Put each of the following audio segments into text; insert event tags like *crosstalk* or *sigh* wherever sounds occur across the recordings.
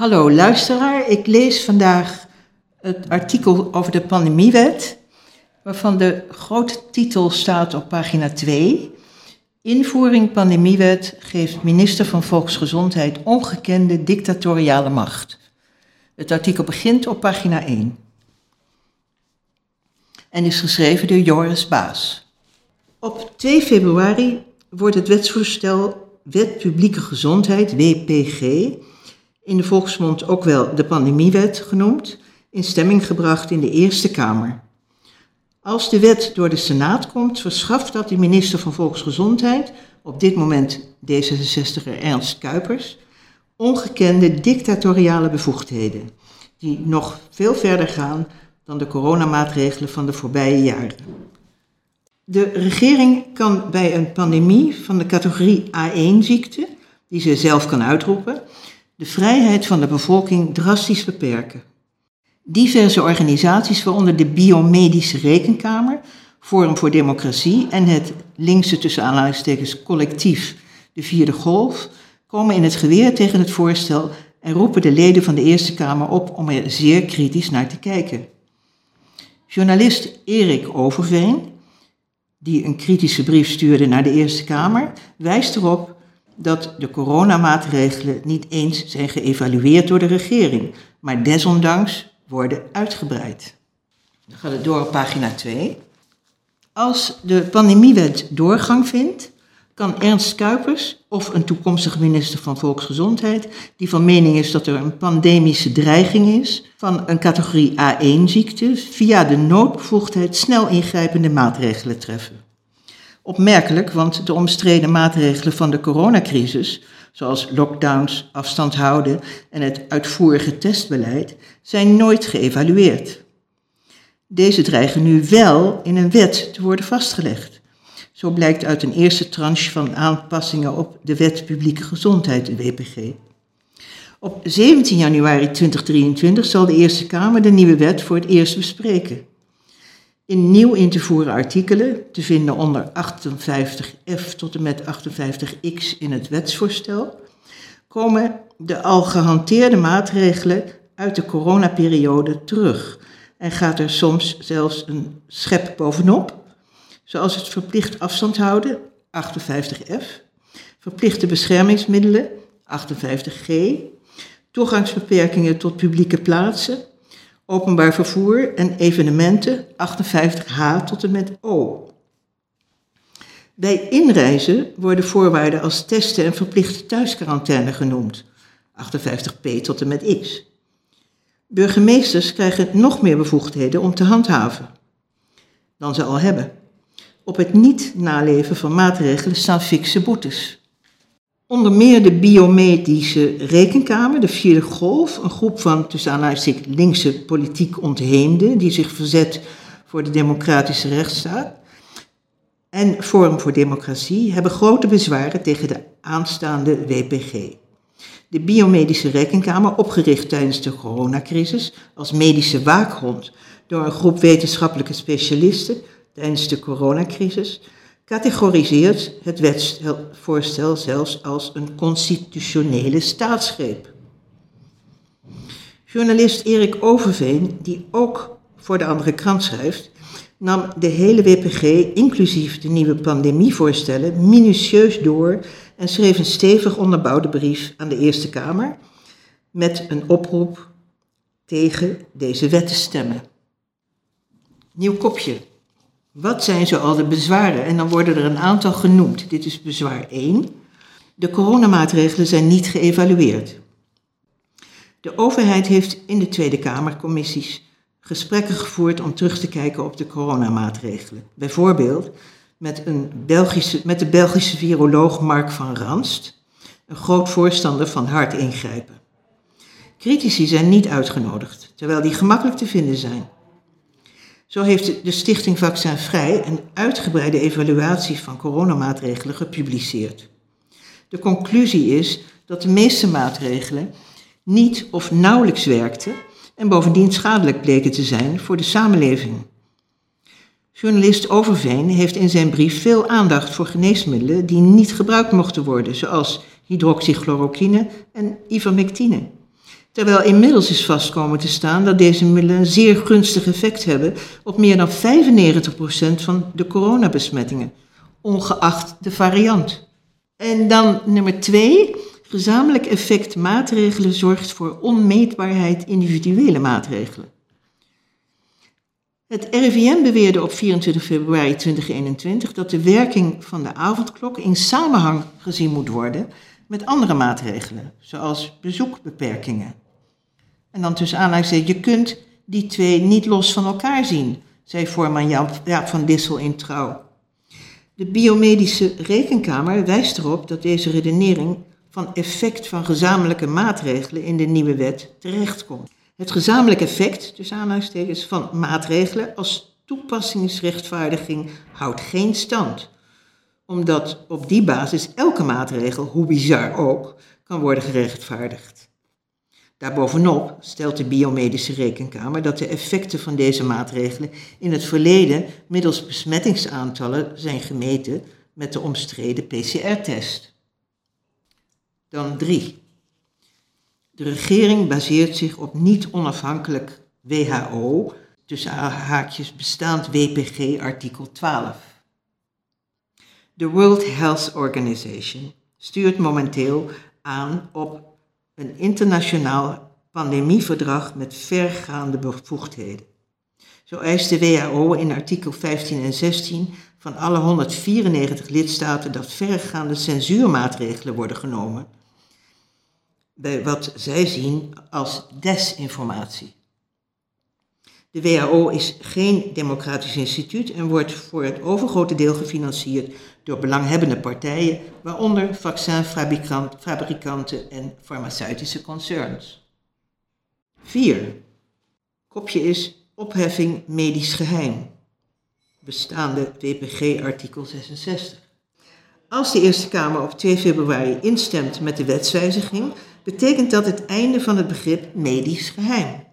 Hallo luisteraar, ik lees vandaag het artikel over de pandemiewet, waarvan de grote titel staat op pagina 2. Invoering pandemiewet geeft minister van Volksgezondheid ongekende dictatoriale macht. Het artikel begint op pagina 1 en is geschreven door Joris Baas. Op 2 februari wordt het wetsvoorstel Wet Publieke Gezondheid, WPG, in de volksmond ook wel de pandemiewet genoemd, in stemming gebracht in de Eerste Kamer. Als de wet door de Senaat komt, verschaft dat de minister van Volksgezondheid, op dit moment D66er Ernst Kuipers, ongekende dictatoriale bevoegdheden, die nog veel verder gaan dan de coronamaatregelen van de voorbije jaren. De regering kan bij een pandemie van de categorie A1-ziekte, die ze zelf kan uitroepen, de vrijheid van de bevolking drastisch beperken. Diverse organisaties, waaronder de Biomedische Rekenkamer, Forum voor Democratie en het linkse tussen collectief De Vierde Golf, komen in het geweer tegen het voorstel en roepen de leden van de Eerste Kamer op om er zeer kritisch naar te kijken. Journalist Erik Overveen, die een kritische brief stuurde naar de Eerste Kamer, wijst erop dat de coronamaatregelen niet eens zijn geëvalueerd door de regering, maar desondanks worden uitgebreid. Dan gaat het door op pagina 2. Als de pandemiewet doorgang vindt, kan Ernst Kuipers of een toekomstige minister van Volksgezondheid, die van mening is dat er een pandemische dreiging is van een categorie A1-ziekte, via de noodbevoegdheid snel ingrijpende maatregelen treffen. Opmerkelijk, want de omstreden maatregelen van de coronacrisis, zoals lockdowns, afstand houden en het uitvoerige testbeleid, zijn nooit geëvalueerd. Deze dreigen nu wel in een wet te worden vastgelegd. Zo blijkt uit een eerste tranche van aanpassingen op de Wet Publieke Gezondheid, WPG. Op 17 januari 2023 zal de Eerste Kamer de nieuwe wet voor het eerst bespreken. In nieuw in te voeren artikelen, te vinden onder 58f tot en met 58x in het wetsvoorstel, komen de al gehanteerde maatregelen uit de coronaperiode terug en gaat er soms zelfs een schep bovenop, zoals het verplicht afstand houden, 58f, verplichte beschermingsmiddelen, 58g, toegangsbeperkingen tot publieke plaatsen, openbaar vervoer en evenementen 58H tot en met O. Bij inreizen worden voorwaarden als testen en verplichte thuisquarantaine genoemd, 58P tot en met X. Burgemeesters krijgen nog meer bevoegdheden om te handhaven dan ze al hebben. Op het niet naleven van maatregelen staan fikse boetes. Onder meer de Biomedische Rekenkamer, de Vierde Golf, een groep van tussen aanhalingstekens linkse politiek ontheemden die zich verzet voor de democratische rechtsstaat, en Forum voor Democratie hebben grote bezwaren tegen de aanstaande WPG. De Biomedische Rekenkamer, opgericht tijdens de coronacrisis als medische waakhond door een groep wetenschappelijke specialisten tijdens de coronacrisis, categoriseert het wetsvoorstel zelfs als een constitutionele staatsgreep. Journalist Erik Overveen, die ook voor de andere krant schrijft, nam de hele WPG, inclusief de nieuwe pandemievoorstellen, minutieus door en schreef een stevig onderbouwde brief aan de Eerste Kamer met een oproep tegen deze wet te stemmen. Nieuw kopje. Wat zijn zoal de bezwaren? En dan worden er een aantal genoemd. Dit is bezwaar 1. De coronamaatregelen zijn niet geëvalueerd. De overheid heeft in de Tweede Kamercommissies gesprekken gevoerd om terug te kijken op de coronamaatregelen. Bijvoorbeeld met, een Belgische, met de Belgische viroloog Mark van Ranst, een groot voorstander van hard ingrijpen. Critici zijn niet uitgenodigd, terwijl die gemakkelijk te vinden zijn. Zo heeft de Stichting Vaccin Vrij een uitgebreide evaluatie van coronamaatregelen gepubliceerd. De conclusie is dat de meeste maatregelen niet of nauwelijks werkten en bovendien schadelijk bleken te zijn voor de samenleving. Journalist Overveen heeft in zijn brief veel aandacht voor geneesmiddelen die niet gebruikt mochten worden, zoals hydroxychloroquine en ivermectine. Terwijl inmiddels is vastkomen te staan dat deze middelen een zeer gunstig effect hebben op meer dan 95% van de coronabesmettingen, ongeacht de variant. En dan nummer twee, gezamenlijk effect maatregelen zorgt voor onmeetbaarheid individuele maatregelen. Het RIVM beweerde op 24 februari 2021 dat de werking van de avondklok in samenhang gezien moet worden met andere maatregelen, zoals bezoekbeperkingen. En dan tussen aanhalingstekens, je kunt die twee niet los van elkaar zien, zei voorman Jaap van Dissel in Trouw. De biomedische rekenkamer wijst erop dat deze redenering van effect van gezamenlijke maatregelen in de nieuwe wet terechtkomt. Het gezamenlijk effect, tussen aanhalingstekens, van maatregelen als toepassingsrechtvaardiging houdt geen stand, omdat op die basis elke maatregel, hoe bizar ook, kan worden gerechtvaardigd. Daarbovenop stelt de biomedische rekenkamer dat de effecten van deze maatregelen in het verleden middels besmettingsaantallen zijn gemeten met de omstreden PCR-test. Dan 3. De regering baseert zich op niet onafhankelijk WHO, tussen haakjes bestaand WPG artikel 12. De World Health Organization stuurt momenteel aan op een internationaal pandemieverdrag met vergaande bevoegdheden. Zo eist de WHO in artikel 15 en 16 van alle 194 lidstaten dat vergaande censuurmaatregelen worden genomen bij wat zij zien als desinformatie. De WHO is geen democratisch instituut en wordt voor het overgrote deel gefinancierd door belanghebbende partijen, waaronder vaccinfabrikanten en farmaceutische concerns. 4. Kopje is opheffing medisch geheim, bestaande WPG artikel 66. Als de Eerste Kamer op 2 februari instemt met de wetswijziging, betekent dat het einde van het begrip medisch geheim.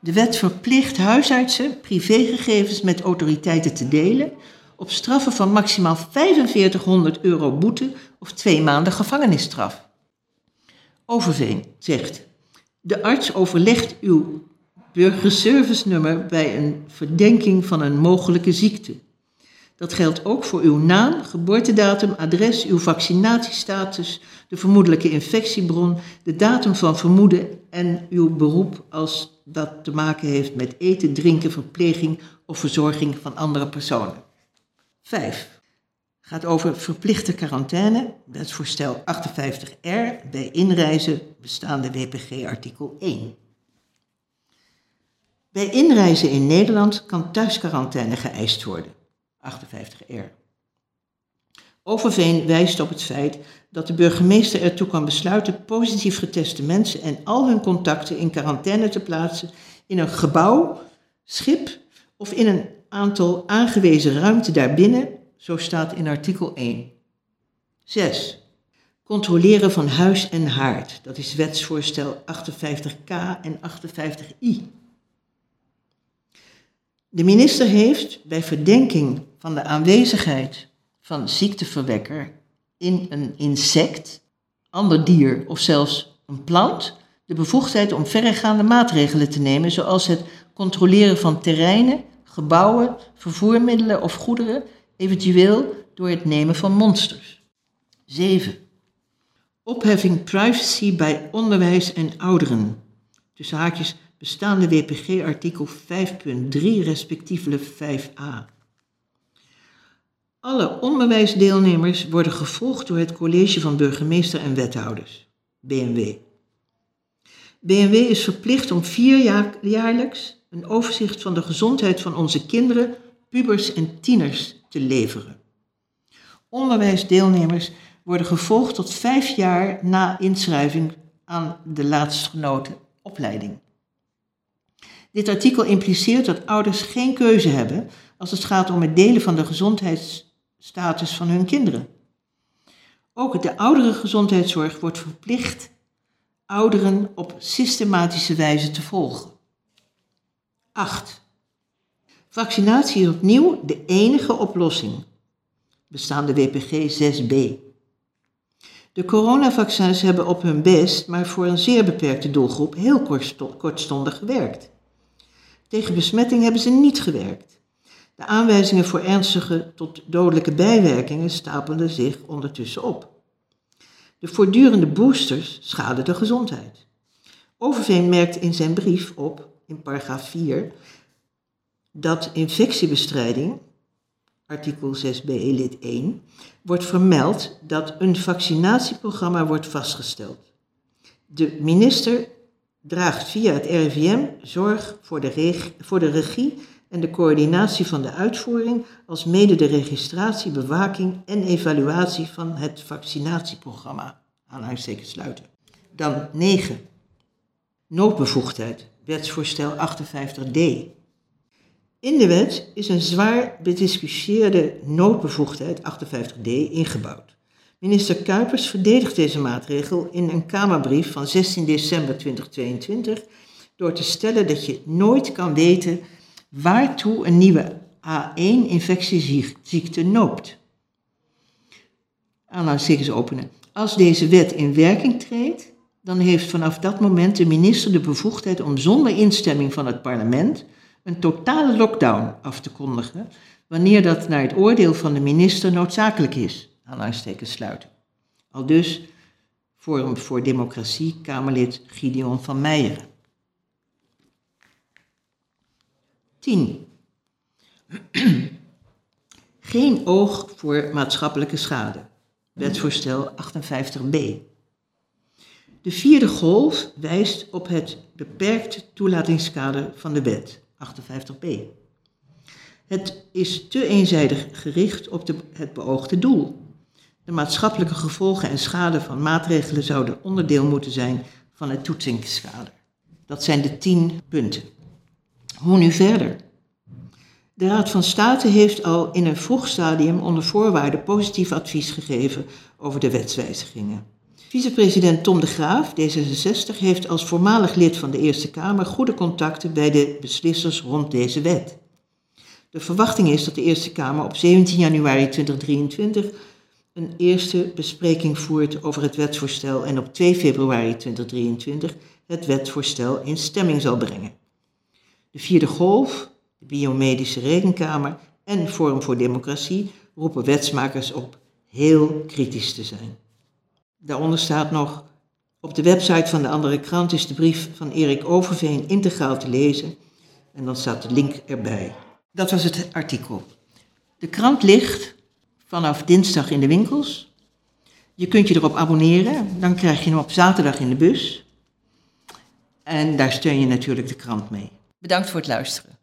De wet verplicht huisartsen privégegevens met autoriteiten te delen op straffen van maximaal 4500 euro boete of twee maanden gevangenisstraf. Overveen zegt: De arts overlegt uw burgerservice-nummer bij een verdenking van een mogelijke ziekte. Dat geldt ook voor uw naam, geboortedatum, adres, uw vaccinatiestatus, de vermoedelijke infectiebron, de datum van vermoeden en uw beroep als dat te maken heeft met eten, drinken, verpleging of verzorging van andere personen. 5. Gaat over verplichte quarantaine, wetsvoorstel 58R, bij inreizen bestaande WPG artikel 1. Bij inreizen in Nederland kan thuisquarantaine geëist worden. 58R. Overveen wijst op het feit dat de burgemeester ertoe kan besluiten positief geteste mensen en al hun contacten in quarantaine te plaatsen in een gebouw, schip of in een aantal aangewezen ruimte daarbinnen, zo staat in artikel 1. 6. Controleren van huis en haard, dat is wetsvoorstel 58k en 58i. De minister heeft bij verdenking van de aanwezigheid van ziekteverwekker in een insect, ander dier of zelfs een plant de bevoegdheid om verregaande maatregelen te nemen, zoals het controleren van terreinen, gebouwen, vervoermiddelen of goederen, eventueel door het nemen van monsters. 7. Opheffing privacy bij onderwijs en ouderen. Tussen haakjes bestaande WPG artikel 5.3 respectievelijk 5a. Alle onderwijsdeelnemers worden gevolgd door het college van burgemeester en wethouders, BMW. BMW is verplicht om vier jaar, jaarlijks een overzicht van de gezondheid van onze kinderen, pubers en tieners te leveren. Onderwijsdeelnemers worden gevolgd tot vijf jaar na inschrijving aan de laatstgenoten opleiding. Dit artikel impliceert dat ouders geen keuze hebben als het gaat om het delen van de gezondheidsstatus van hun kinderen. Ook de ouderengezondheidszorg wordt verplicht ouderen op systematische wijze te volgen. 8. Vaccinatie is opnieuw de enige oplossing, bestaande WPG 6b. De coronavaccins hebben op hun best, maar voor een zeer beperkte doelgroep, heel kortstondig gewerkt. Tegen besmetting hebben ze niet gewerkt. De aanwijzingen voor ernstige tot dodelijke bijwerkingen stapelden zich ondertussen op. De voortdurende boosters schaden de gezondheid. Overveen merkt in zijn brief op, in paragraaf 4, dat infectiebestrijding, artikel 6b lid 1, wordt vermeld dat een vaccinatieprogramma wordt vastgesteld. De minister draagt via het RIVM zorg voor de, voor de regie en de coördinatie van de uitvoering, als mede de registratie, bewaking en evaluatie van het vaccinatieprogramma. Aanhalingstekens sluiten. Dan 9. Noodbevoegdheid, wetsvoorstel 58d. In de wet is een zwaar bediscussieerde noodbevoegdheid 58d ingebouwd. Minister Kuipers verdedigt deze maatregel in een Kamerbrief van 16 december 2022 door te stellen dat je nooit kan weten waartoe een nieuwe A1-infectieziekte noopt. Aanhalingstekens openen. Als deze wet in werking treedt, dan heeft vanaf dat moment de minister de bevoegdheid om zonder instemming van het parlement een totale lockdown af te kondigen, wanneer dat naar het oordeel van de minister noodzakelijk is. Aanhalingstekens sluiten. Al dus Forum voor Democratie, Kamerlid Gideon van Meijeren. 10. *clears throat* Geen oog voor maatschappelijke schade. Wetsvoorstel 58b. De vierde golf wijst op het beperkte toelatingskader van de wet 58b. Het is te eenzijdig gericht op de, het beoogde doel. De maatschappelijke gevolgen en schade van maatregelen zouden onderdeel moeten zijn van het toetsingskader. Dat zijn de tien punten. Hoe nu verder? De Raad van State heeft al in een vroeg stadium onder voorwaarden positief advies gegeven over de wetswijzigingen. Vicepresident Tom de Graaf, D66, heeft als voormalig lid van de Eerste Kamer goede contacten bij de beslissers rond deze wet. De verwachting is dat de Eerste Kamer op 17 januari 2023 een eerste bespreking voert over het wetsvoorstel en op 2 februari 2023 het wetsvoorstel in stemming zal brengen. De vierde golf, de Biomedische Rekenkamer en Forum voor Democratie roepen wetsmakers op heel kritisch te zijn. Daaronder staat nog, op de website van de andere krant is de brief van Erik Overveen integraal te lezen en dan staat de link erbij. Dat was het artikel. De krant ligt vanaf dinsdag in de winkels. Je kunt je erop abonneren, dan krijg je hem op zaterdag in de bus. En daar steun je natuurlijk de krant mee. Bedankt voor het luisteren.